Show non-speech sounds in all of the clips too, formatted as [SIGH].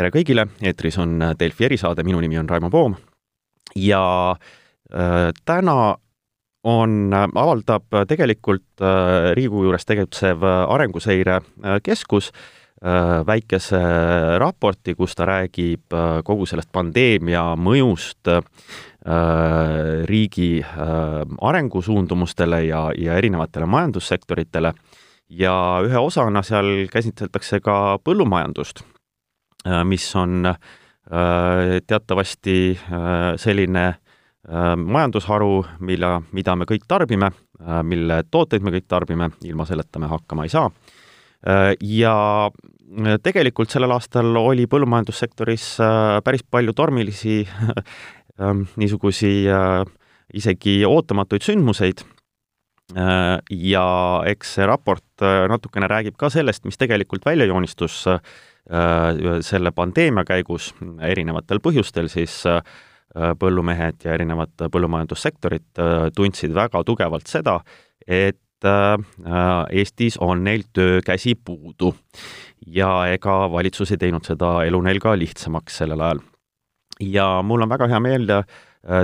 tere kõigile, eetris on Delfi erisaade, minu nimi on Raimo Poom. Ja äh, täna on, avaldab tegelikult äh, Riigikogu juures tegutsev Arenguseire äh, Keskus äh, väikese raporti, kus ta räägib äh, kogu sellest pandeemia mõjust äh, riigi äh, arengusuundumustele ja, ja erinevatele majandussektoritele. Ja ühe osana seal käsitletakse ka põllumajandust. Äh, mis on äh, teatavasti äh, selline majandusharu, mille, mida me kõik tarbime, mille tooteid me kõik tarbime, ilma selleta me hakkama ei saa. ja tegelikult sellel aastal oli põllumajandussektoris päris palju tormilisi [LAUGHS] niisugusi isegi ootamatuid sündmuseid ja eks see raport natukene räägib ka sellest, mis tegelikult välja joonistus Äh, selle pandeemia käigus erinevatel põhjustel siis äh, põllumehed ja erinevad põllumajandussektorid äh, tundsid väga tugevalt seda, et Eestis on neil töökäsi puudu. ja ega valitsus ei teinud seda elu neil ka lihtsamaks sellel ajal. ja mul on väga hea meel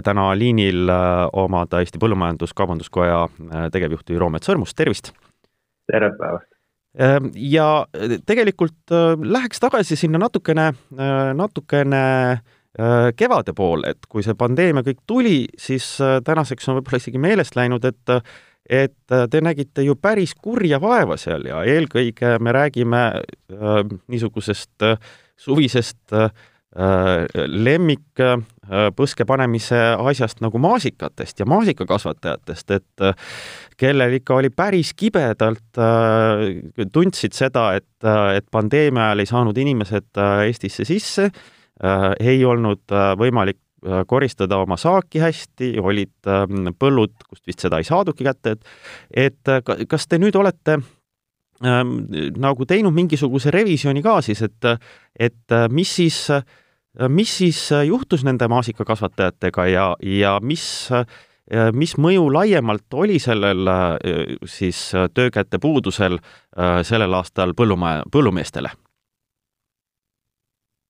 täna liinil omada Eesti Põllumajandus-Kaubanduskoja tegevjuhti Roomet Sõrmust, tervist! tere päevast! Ehm, ja äh, tegelikult äh, läheks tagasi sinna natukene, äh, natukene kevade poole, et kui see pandeemia kõik tuli, siis tänaseks on võib-olla isegi meelest läinud, et et te nägite ju päris kurja vaeva seal ja eelkõige me räägime niisugusest suvisest lemmikpõske panemise asjast nagu maasikatest ja maasikakasvatajatest, et kellel ikka oli päris kibedalt äh,, tundsid seda, et, äh, et pandeemia ajal ei saanud inimesed äh, Eestisse sisse äh,, ei olnud äh, võimalik äh, koristada oma saaki hästi, olid äh, põllud, kust vist seda ei saadudki kätte, et et äh, kas te nüüd olete äh, nagu teinud mingisuguse revisjoni ka siis, et et mis siis, mis siis juhtus nende maasikakasvatajatega ja, ja mis äh, mis mõju laiemalt oli sellel äh, siis äh, töökäte puudusel äh, sellel aastal põllumaja, põllumeestele?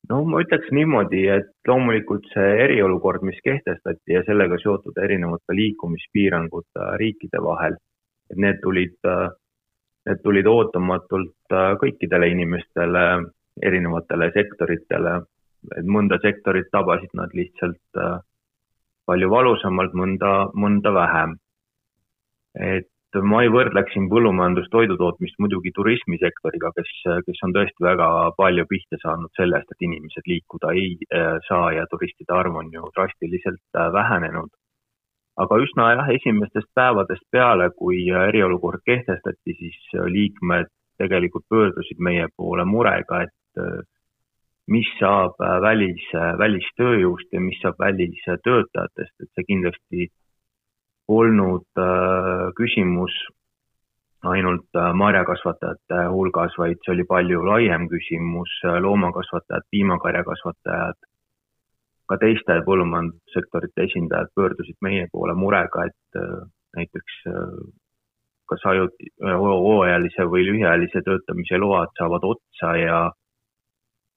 no ma ütleks niimoodi, et loomulikult see eriolukord, mis kehtestati ja sellega seotud erinevad ka liikumispiirangud riikide vahel, et need tulid, need tulid ootamatult kõikidele inimestele, erinevatele sektoritele, et mõnda sektorit tabasid nad lihtsalt äh, palju valusamalt, mõnda, mõnda vähem. et ma ei võrdleks siin põllumajandust, toidutootmist muidugi turismisektoriga, kes, kes on tõesti väga palju pihta saanud sellest, et inimesed liikuda ei äh, saa ja turistide arv on ju drastiliselt äh, vähenenud. aga üsna jah, esimestest päevadest peale, kui eriolukord kehtestati, siis liikmed tegelikult pöördusid meie poole murega, et mis saab äh, välis, äh, välistööjõust ja mis saab välistöötajatest, et see kindlasti olnud äh, küsimus ainult marjakasvatajate hulgas, vaid see oli palju laiem küsimus, loomakasvatajad, piimakarjakasvatajad, ka teiste põllumajandussektorite esindajad pöördusid meie poole murega, et näiteks kas ajuti-, hooajalise või lühiajalise töötamise load saavad otsa ja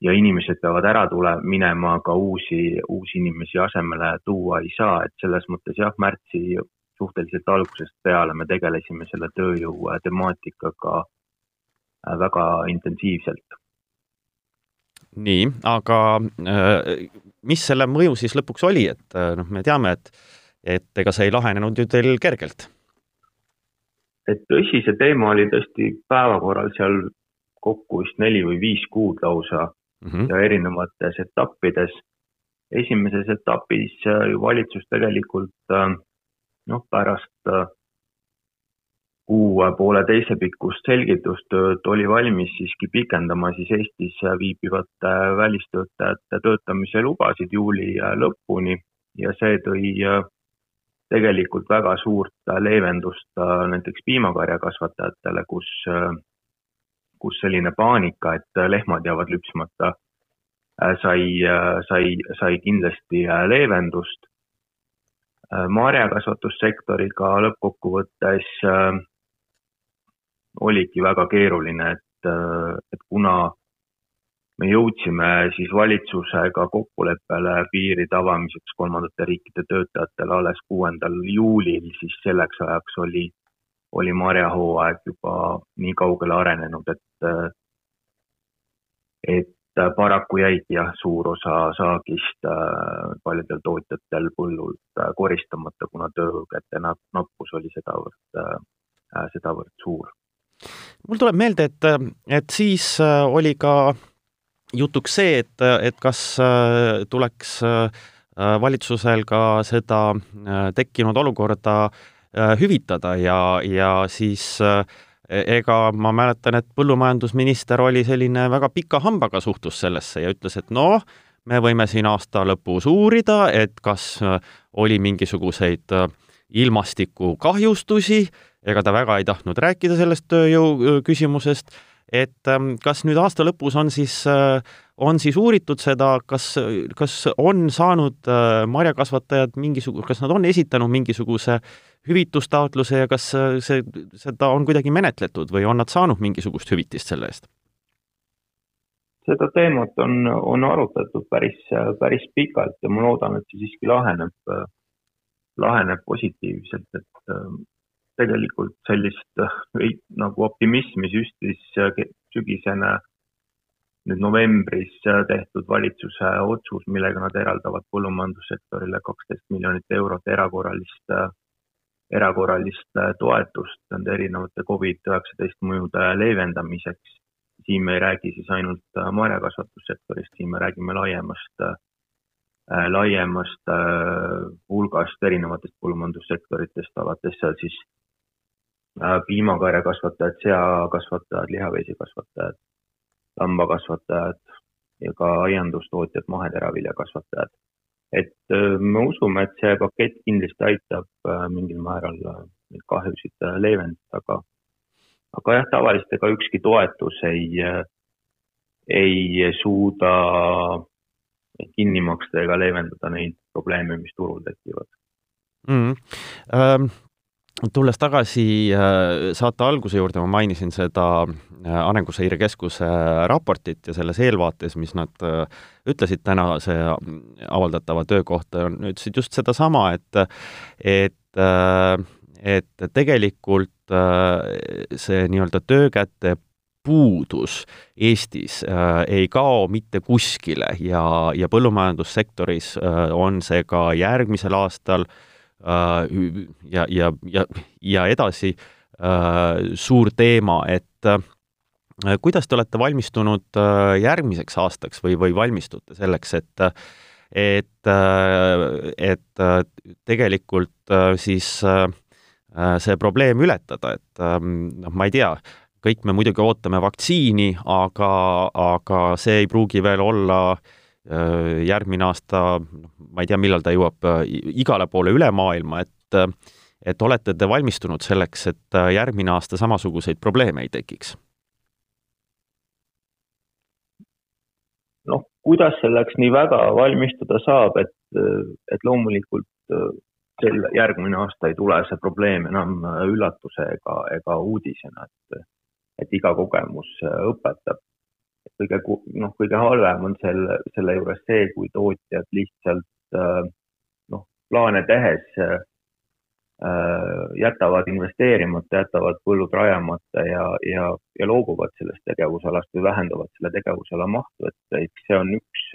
ja inimesed peavad ära tule-, minema, aga uusi, uusi inimesi asemele tuua ei saa, et selles mõttes jah, märtsi suhteliselt algusest peale me tegelesime selle tööjõu temaatikaga äh, väga intensiivselt. nii, aga äh, mis selle mõju siis lõpuks oli, et äh, noh, me teame, et, et ega see ei lahenenud ju teil kergelt? et tõsi, see teema oli tõesti päevakorral seal kokku vist neli või viis kuud lausa mm -hmm. ja erinevates etappides. esimeses etapis äh, ju valitsus tegelikult äh, noh, pärast äh, kuu pooleteise pikkust selgitustööd oli valmis siiski pikendama siis Eestis viibivate välistöötajate töötamise lubasid juuli lõpuni ja see tõi tegelikult väga suurt leevendust näiteks piimakarjakasvatajatele, kus kus selline paanika, et lehmad jäävad lüpsmata, äh, sai, äh, sai, sai kindlasti äh, leevendust. marjakasvatussektoriga lõppkokkuvõttes oligi väga keeruline, et, et kuna me jõudsime siis valitsusega kokkuleppele piiride avamiseks kolmandate riikide töötajatele alles kuuendal juulil, siis selleks ajaks oli, oli marjahooaeg juba nii kaugele arenenud, et, et paraku jäigi jah, suur osa saagist paljudel tootjatel põllult koristamata, kuna töökäte nappus oli sedavõrd, sedavõrd suur. Mul tuleb meelde, et, et siis oli ka jutuks see, et, et kas äh, tuleks äh, valitsusel ka seda äh, tekkinud olukorda hüvitada ja, ja siis ega ma mäletan, et põllumajandusminister oli selline väga pika hambaga suhtus sellesse ja ütles, et noh, me võime siin aasta lõpus uurida, et kas oli mingisuguseid ilmastikukahjustusi, ega ta väga ei tahtnud rääkida sellest tööjõu küsimusest. Et ähm, kas nüüd aasta lõpus on siis, äh, on siis uuritud seda, kas, kas on saanud äh, marjakasvatajad mingisuguse, kas nad on esitanud mingisuguse hüvitustaotluse ja kas see, seda on kuidagi menetletud või on nad saanud mingisugust hüvitist selle eest? seda teemat on, on arutatud päris, päris pikalt ja ma loodan, et see siiski laheneb, laheneb positiivselt, et tegelikult sellist äh, nagu optimismi süstis äh, sügisene nüüd novembris äh, tehtud valitsuse otsus, millega nad eraldavad põllumajandussektorile kaksteist miljonit eurot erakorralist, erakorralist toetust nende erinevate Covid-19 mõjude leevendamiseks. siin me ei räägi siis ainult marjakasvatussektorist, siin me räägime laiemast, laiemast hulgast erinevatest põllumajandussektoritest, alates seal siis Äh, piimakarjakasvatajad, seakasvatajad, lihaveisikasvatajad, lambakasvatajad ja ka aiandustootjad, maheteraviljakasvatajad. Et äh, me usume, et see pakett kindlasti aitab äh, mingil määral neid kahjusid leevendada, aga aga jah, tavaliselt ega ükski toetus ei, ei suuda kinni maksta ega leevendada neid probleeme, mis turul tekivad mm. -hmm tulles tagasi äh, saate alguse juurde, ma mainisin seda äh, Arenguseire Keskuse raportit ja selles eelvaates, mis nad äh, ütlesid tänase avaldatava töö kohta, ütlesid just sedasama, et et, et tegelikult see nii-öelda töökäte puudus Eestis äh, ei kao mitte kuskile ja, ja põllumajandussektoris äh, on see ka järgmisel aastal äh, Äh, ja, ja, ja, ja edasi äh, suur teema, et äh, kuidas te olete valmistunud järgmiseks aastaks või, või valmistute selleks, et et, et tegelikult siis see probleem ületada, et noh, ma ei tea, kõik me muidugi ootame vaktsiini, aga, aga see ei pruugi veel olla äh, Äh, järgmine aasta, noh, ma ei tea, millal ta jõuab äh, igale poole üle maailma, et äh, et olete te valmistunud selleks, et järgmine aasta samasuguseid probleeme ei tekiks? noh, kuidas selleks nii väga valmistuda saab, et, et loomulikult sel järgmine aasta ei tule see probleem enam üllatuse ega, ega uudisena, et, et iga kogemus õpetab kõige, noh, kõige halvem on selle, selle juures see, kui tootjad lihtsalt äh, noh, plaane tehes äh, jätavad investeerimata, jätavad põllud rajamata ja, ja, ja loobuvad sellest tegevusalast või vähendavad selle tegevusala mahtu, et eks see on üks,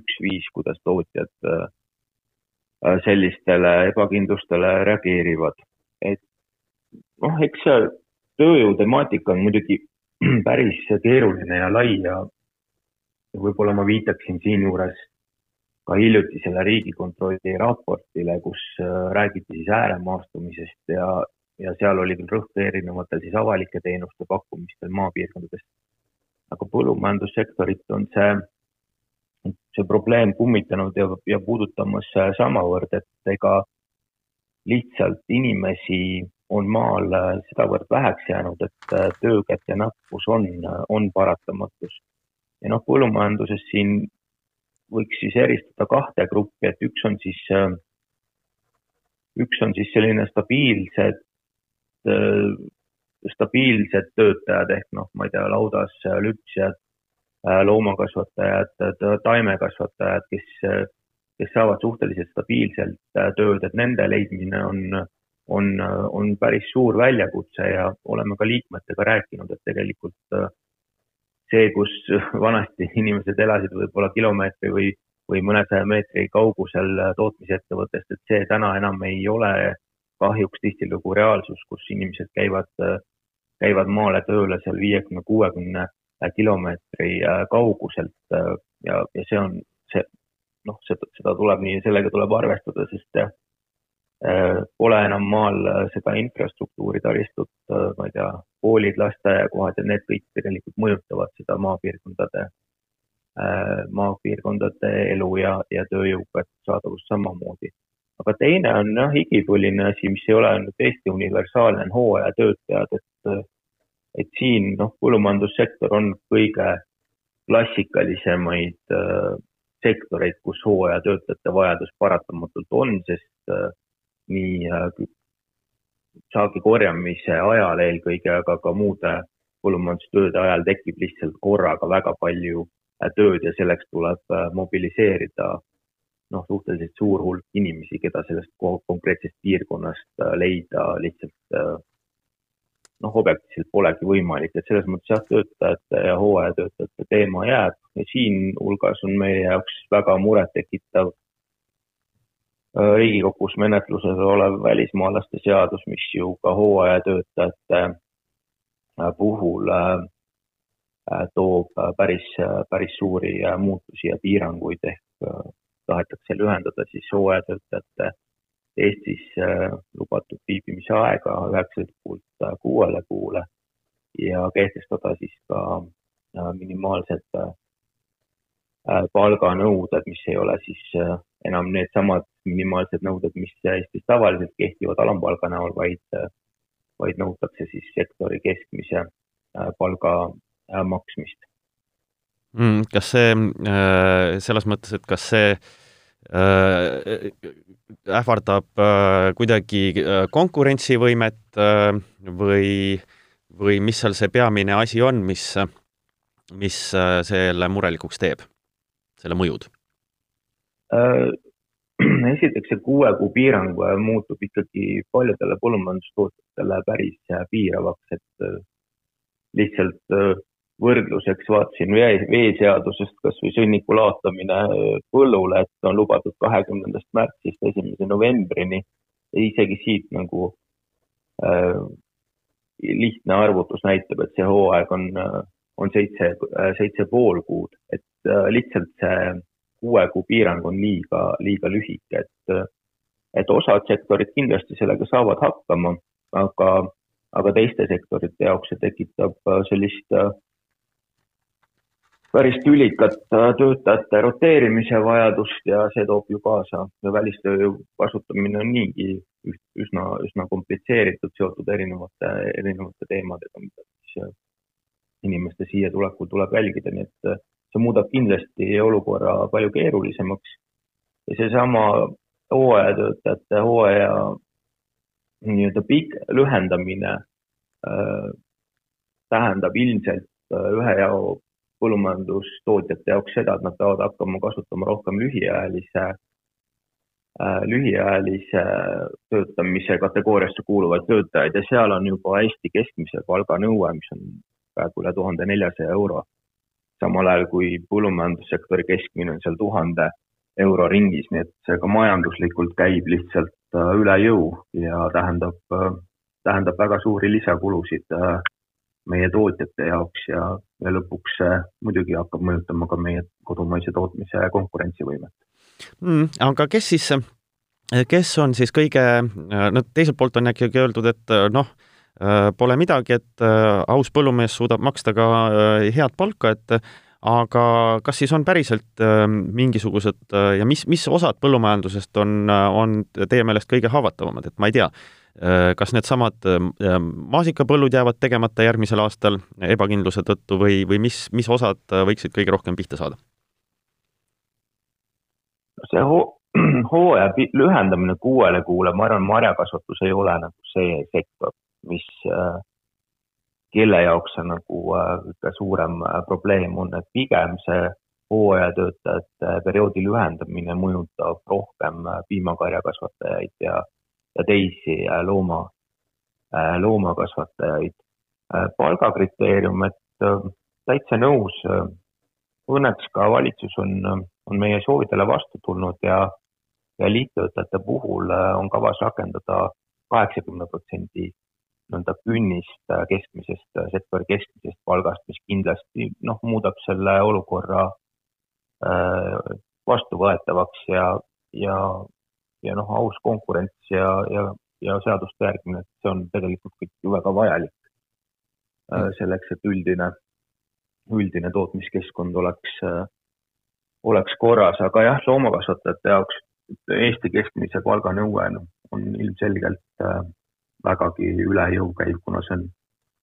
üks viis, kuidas tootjad äh, sellistele ebakindlustele reageerivad. et noh, eks see tööjõu temaatika on muidugi [CLEARS THROAT] päris keeruline ja lai ja võib-olla ma viitaksin siinjuures ka hiljutisele Riigikontrolli raportile, kus äh, räägiti siis ääremaastumisest ja, ja seal oli küll rõhk erinevatel siis avalike teenuste pakkumistel maapiirkondades. aga põllumajandussektorit on see, see probleem kummitanud ja, ja puudutamas samavõrd, et ega lihtsalt inimesi on maal äh, sedavõrd väheks jäänud, et äh, töökäte nappus on, äh, on paratamatus. ja noh, põllumajanduses siin võiks siis eristada kahte gruppi, et üks on siis, üks on siis selline stabiilsed, stabiilsed töötajad ehk noh, ma ei tea, laudas lüpsjad, loomakasvatajad, taimekasvatajad, kes, kes saavad suhteliselt stabiilselt tööd, et nende leidmine on, on, on päris suur väljakutse ja oleme ka liikmetega rääkinud, et tegelikult see, kus [LAUGHS] vanasti inimesed elasid võib-olla kilomeetri või, või mõnesaja meetri kaugusel tootmisettevõttest, et see täna enam ei ole kahjuks tihtilugu reaalsus, kus inimesed käivad, käivad maale tööle seal viiekümne, kuuekümne kilomeetri kauguselt ja, ja see on see, noh, seda, seda tuleb nii, sellega tuleb arvestada, sest Äh, pole enam maal äh, seda infrastruktuuri, taristut, äh, ma ei tea, koolid, lasteaiakohad ja need kõik tegelikult mõjutavad seda maapiirkondade, maapiirkondade elu ja, ja tööjõu kättesaadavust samamoodi. aga teine on jah, igipõline asi, mis ei ole ainult Eesti universaalne, on hooajatöötajad, et, et siin noh, põllumajandussektor on kõige klassikalisemaid sektoreid, kus hooajatöötajate vajadus paratamatult on, sest nii äh, saagi korjamise ajal eelkõige, aga ka muude põllumajandustööde ajal tekib lihtsalt korraga väga palju äh, tööd ja selleks tuleb äh, mobiliseerida noh, suhteliselt suur hulk inimesi, keda sellest konkreetsest piirkonnast leida lihtsalt noh, objektiivselt polegi võimalik, et selles mõttes jah, töötajate ja hooajatöötajate teema jääb ja siin hulgas on meie jaoks väga murettekitav Riigikogus menetluses olev välismaalaste seadus, mis ju ka hooajatöötajate äh, puhul äh, toob päris, päris suuri muutusi ja piiranguid ehk tahetakse lühendada siis hooajatöötajate Eestis lubatud viibimise aega üheksalt kuult kuuele kuule ja kehtestada siis ka minimaalsed palganõuded, mis ei ole siis enam needsamad minimaalsed nõuded, mis Eestis tavaliselt kehtivad alampalga näol, vaid, vaid nõutakse siis sektori keskmise äh, palga äh, maksmist mm,. kas see, äh, selles mõttes, et kas see ähvardab kuidagi konkurentsivõimet või, või mis seal see peamine asi on, mis, mis selle murelikuks teeb, selle mõjud? Esiteks see kuue kuu piirang äh, muutub ikkagi paljudele põllumajandustootjatele päris äh, piiravaks, et äh, lihtsalt võrdluseks vaatasin vee, veeseadusest kas või sõnniku laotamine põllule, et on lubatud kahekümnendast märtsist esimese novembrini. Isegi siit nagu äh, lihtne arvutus näitab, et see hooaeg on, on seitse, seitse pool kuud, et äh, lihtsalt see kuue kuu piirang on liiga, liiga lühike, et, et osad sektorid kindlasti sellega saavad hakkama, aga, aga teiste sektorite jaoks see tekitab sellist päris tülikat töötajate roteerimise vajadust ja see toob ju kaasa, välistööjõu kasutamine on niigi üsna, üsna komplitseeritud, seotud erinevate, erinevate teemadega, mida siis inimeste siia tulekul tuleb jälgida, nii et see muudab kindlasti olukorra palju keerulisemaks. ja seesama hooajatöötajate hooaja nii-öelda pik-, lühendamine äh, tähendab ilmselt äh, ühe jao põllumajandustootjate jaoks seda, et nad peavad hakkama kasutama rohkem lühiajalise äh,, lühiajalise töötamise kategooriasse kuuluvaid töötajaid ja seal on juba Eesti keskmise palga nõue, mis on praegu üle tuhande neljasaja euro samal ajal kui põllumajandussektori keskmine on seal tuhande euro ringis, nii et see ka majanduslikult käib lihtsalt äh, üle jõu ja tähendab, äh, tähendab väga suuri lisakulusid äh, meie tootjate jaoks ja, ja lõpuks see muidugi hakkab mõjutama ka meie kodumaise tootmise konkurentsivõimet mm,. aga kes siis, kes on siis kõige, no teiselt poolt on ikkagi öeldud, et noh, pole midagi, et äh, aus põllumees suudab maksta ka äh, head palka, et aga kas siis on päriselt mingisugused ja mis, mis osad põllumajandusest on, on teie meelest kõige haavatavamad, et ma ei tea, kas needsamad maasikapõllud jäävad tegemata järgmisel aastal ebakindluse tõttu või, või mis, mis osad võiksid kõige rohkem pihta saada? see ho [CLEARS THROAT] hooaja lühendamine kuuele kuule, ma arvan, marjakasvatus ei ole nagu see sektor, mis äh, kelle jaoks see nagu kõige suurem probleem on, et pigem see hooajatöötajate perioodi lühendamine mõjutab rohkem piimakarjakasvatajaid ja, ja teisi looma, loomakasvatajaid. palgakriteerium, et täitsa nõus. Õnneks ka valitsus on, on meie soovidele vastu tulnud ja, ja liittöötajate puhul on kavas rakendada kaheksakümne protsendi nii-öelda künnist keskmisest, sektori keskmisest palgast, mis kindlasti noh, muudab selle olukorra äh, vastuvõetavaks ja, ja, ja noh, aus konkurents ja, ja, ja seaduste järgimine, et see on tegelikult kõik ju väga vajalik äh, selleks, et üldine üldine tootmiskeskkond oleks, oleks korras, aga jah, loomakasvatajate jaoks Eesti keskmise palga nõue noh, on ilmselgelt äh, vägagi üle jõu käiv, kuna see on,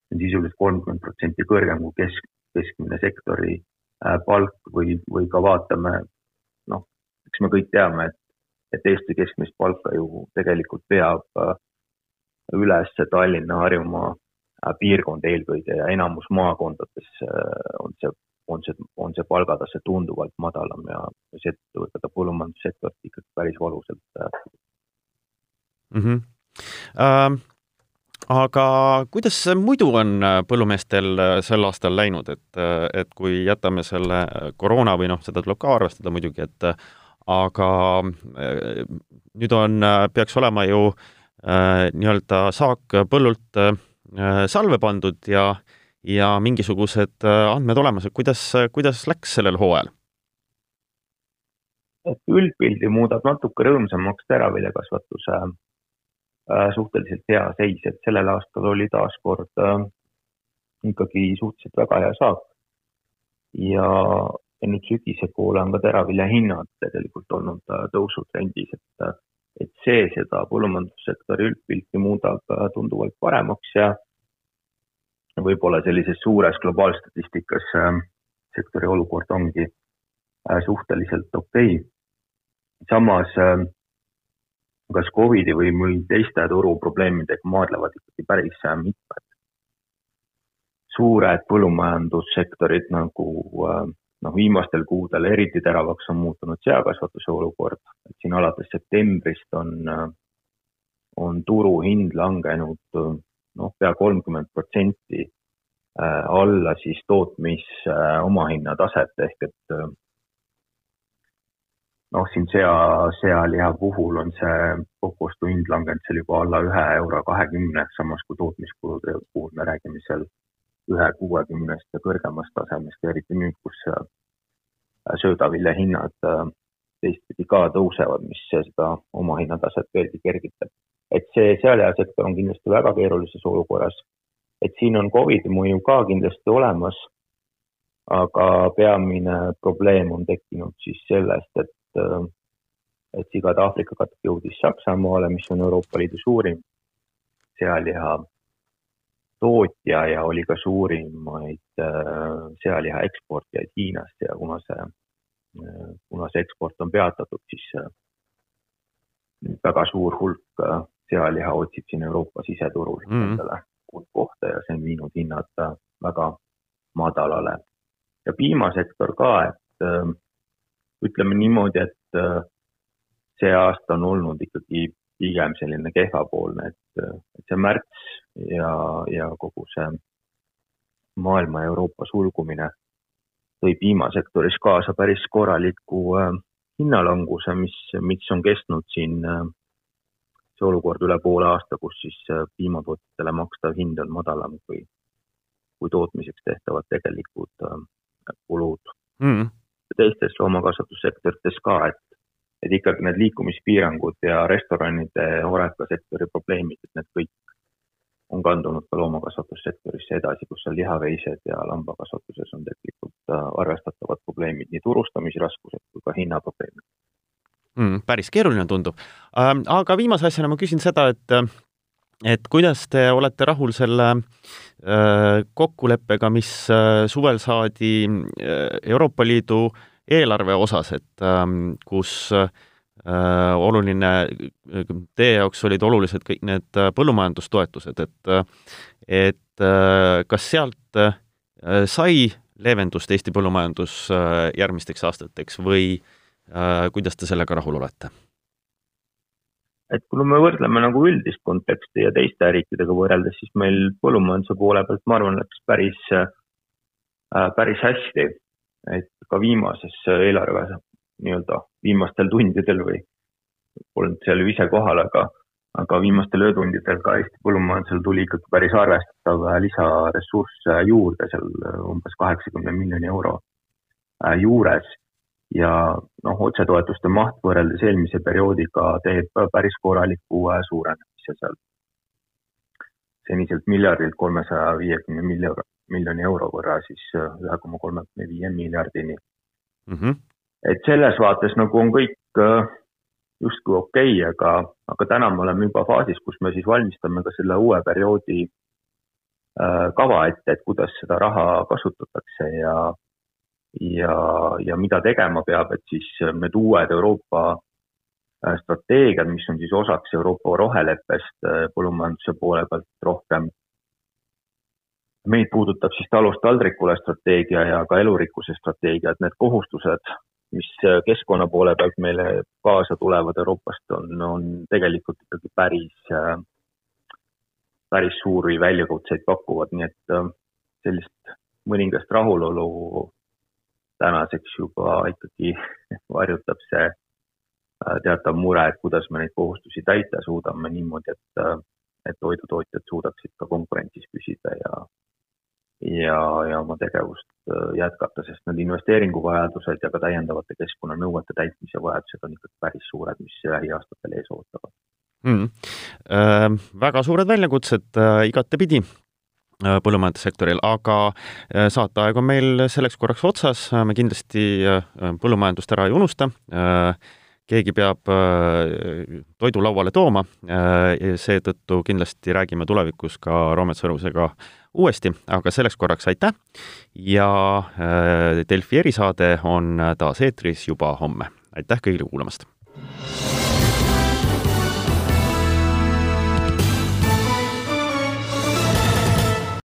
see on sisuliselt kolmkümmend protsenti kõrgem kui kesk, keskmine sektori äh, palk või, või ka vaatame, noh, eks me kõik teame, et, et Eesti keskmist palka ju tegelikult veab äh, üles Tallinna, Harjumaa Äh, piirkond eelkõige ja enamus maakondades on see, on see, on see palgatase tunduvalt madalam ja seetõttu võtab ta põllumajandussektorit ikkagi päris valusalt mm. -hmm. Ähm, aga kuidas muidu on põllumeestel sel aastal läinud, et, et kui jätame selle koroona või noh, seda tuleb ka arvestada muidugi, et aga nüüd on, peaks olema ju äh, nii-öelda saak põllult äh, Äh, salve pandud ja, ja mingisugused äh, andmed olemas, et kuidas, kuidas läks sellel hooajal? üldpildi muudab natuke rõõmsamaks teraviljakasvatuse äh, suhteliselt hea seis, et sellel aastal oli taaskord äh, ikkagi suhteliselt väga hea saak. ja, ja nüüd sügise poole on ka teravilja hinnad tegelikult olnud äh, tõusutrendis, et äh, et see seda põllumajandussektori üldpilti muudab äh, tunduvalt paremaks ja võib-olla sellises suures globaalstatistikas äh, sektori olukord ongi äh, suhteliselt okei okay.. samas kas Covidi või, või teiste turuprobleemidega maadlevad ikkagi päris mitmed suured põllumajandussektorid nagu noh, viimastel kuudel eriti teravaks on muutunud seakasvatuse olukord, et siin alates septembrist on, on turuhind langenud noh, pea kolmkümmend protsenti äh, alla siis tootmis omahinna taset ehk et noh, siin sea, sealiha puhul on see kokostuhind langenud seal juba alla ühe euro kahekümne, samas kui tootmiskulude puhul me räägime seal ühe kuuekümnest ja kõrgemast tasemest, eriti nüüd, kus äh, söödavilja hinnad äh, teistpidi ka tõusevad, mis seda omahinnataset veelgi kergitab. et see sealihasektor on kindlasti väga keerulises olukorras, et siin on Covidi mõju ka kindlasti olemas, aga peamine probleem on tekkinud siis sellest, et, äh, et sigade Aafrika katk jõudis Saksamaale, mis on Euroopa Liidu suurim sealiha tootja ja oli ka suurimaid äh, sealiha eksportijaid Hiinast ja kuna see, äh, kuna see eksport on peatatud, siis väga suur hulk sealiha otsib siin Euroopa siseturul mm -hmm. endale uut kohta ja see on viinud hinnad väga madalale. ja piimasektor ka, et ütleme niimoodi, et see aasta on olnud ikkagi pigem selline kehvapoolne, et, et see märts ja, ja kogu see maailma ja Euroopa sulgumine tõi piimasektoris kaasa päris korraliku äh, hinnalanguse, mis, mis on kestnud siin äh, see olukord üle poole aasta, kus siis äh, piimatootjatele makstav hind on madalam kui, kui tootmiseks tehtavad tegelikud äh, kulud. Mm.. Teistes loomakasvatussektorites ka, et, et ikkagi need liikumispiirangud ja restoranide, horekasektori probleemid, et need kõik on kandunud ka loomakasvatussektorisse edasi, kus on lihaveised ja lambakasvatuses on tegelikult äh, arvestatavad probleemid, nii turustamisraskused kui ka hinnaprobleemid mm,. päris keeruline tundub ähm,. aga viimase asjana ma küsin seda, et et kuidas te olete rahul selle äh, kokkuleppega, mis äh, suvel saadi äh, Euroopa Liidu eelarve osas, et ähm, kus äh, oluline, teie jaoks olid olulised kõik need põllumajandustoetused, et et kas sealt sai leevendust Eesti põllumajandus järgmisteks aastateks või kuidas te sellega rahul olete? et kui me võrdleme nagu üldist konteksti ja teiste riikidega võrreldes, siis meil põllumajanduse poole pealt, ma arvan, läks päris, päris hästi. Et ka viimases eelarves nii-öelda viimastel tundidel või polnud seal ju ise kohal, aga, aga viimastel öötundidel ka Eesti põllumajandusel tuli ikkagi päris arvestatav lisaressurss juurde, seal umbes kaheksakümne miljoni euro juures ja noh, otsetoetuste maht võrreldes eelmise perioodiga teeb päris korraliku suurenemise seal. seniselt miljardilt kolmesaja viiekümne miljoni euro võrra siis ühe koma kolmekümne viie miljardini mm. -hmm. et selles vaates nagu on kõik äh, justkui okei okay,, aga, aga täna me oleme juba faasis, kus me siis valmistame ka selle uue perioodi äh, kava ette, et kuidas seda raha kasutatakse ja, ja, ja mida tegema peab, et siis need uued Euroopa äh, strateegiad, mis on siis osaks Euroopa roheleppest põllumajanduse poole pealt rohkem. Meid puudutab siis talust taldrikule strateegia ja ka elurikkuse strateegia, et need kohustused mis keskkonna poole pealt meile kaasa tulevad Euroopast, on, on tegelikult ikkagi päris, päris suuri väljakutseid pakuvad, nii et sellist mõningast rahulolu tänaseks juba ikkagi [LAUGHS] varjutab see teatav mure, et kuidas me neid kohustusi täita suudame niimoodi, et, et toidutootjad suudaksid ka konkurentsis püsida ja, ja, ja oma tegevust äh, jätkata, sest need investeeringuvajadused ja ka täiendavate keskkonnanõuete täitmise vajadused on ikkagi päris suured, mis lähiaastatel ees ootavad. Mm.. Äh, väga suured väljakutsed äh, igatepidi äh, põllumajandussektoril, aga äh, saateaeg on meil selleks korraks otsas, me kindlasti põllumajandust ära ei unusta keegi peab toidu lauale tooma, seetõttu kindlasti räägime tulevikus ka Roomet Sõrusega uuesti, aga selleks korraks aitäh ja äh, Delfi erisaade on taas eetris juba homme. aitäh kõigile kuulamast!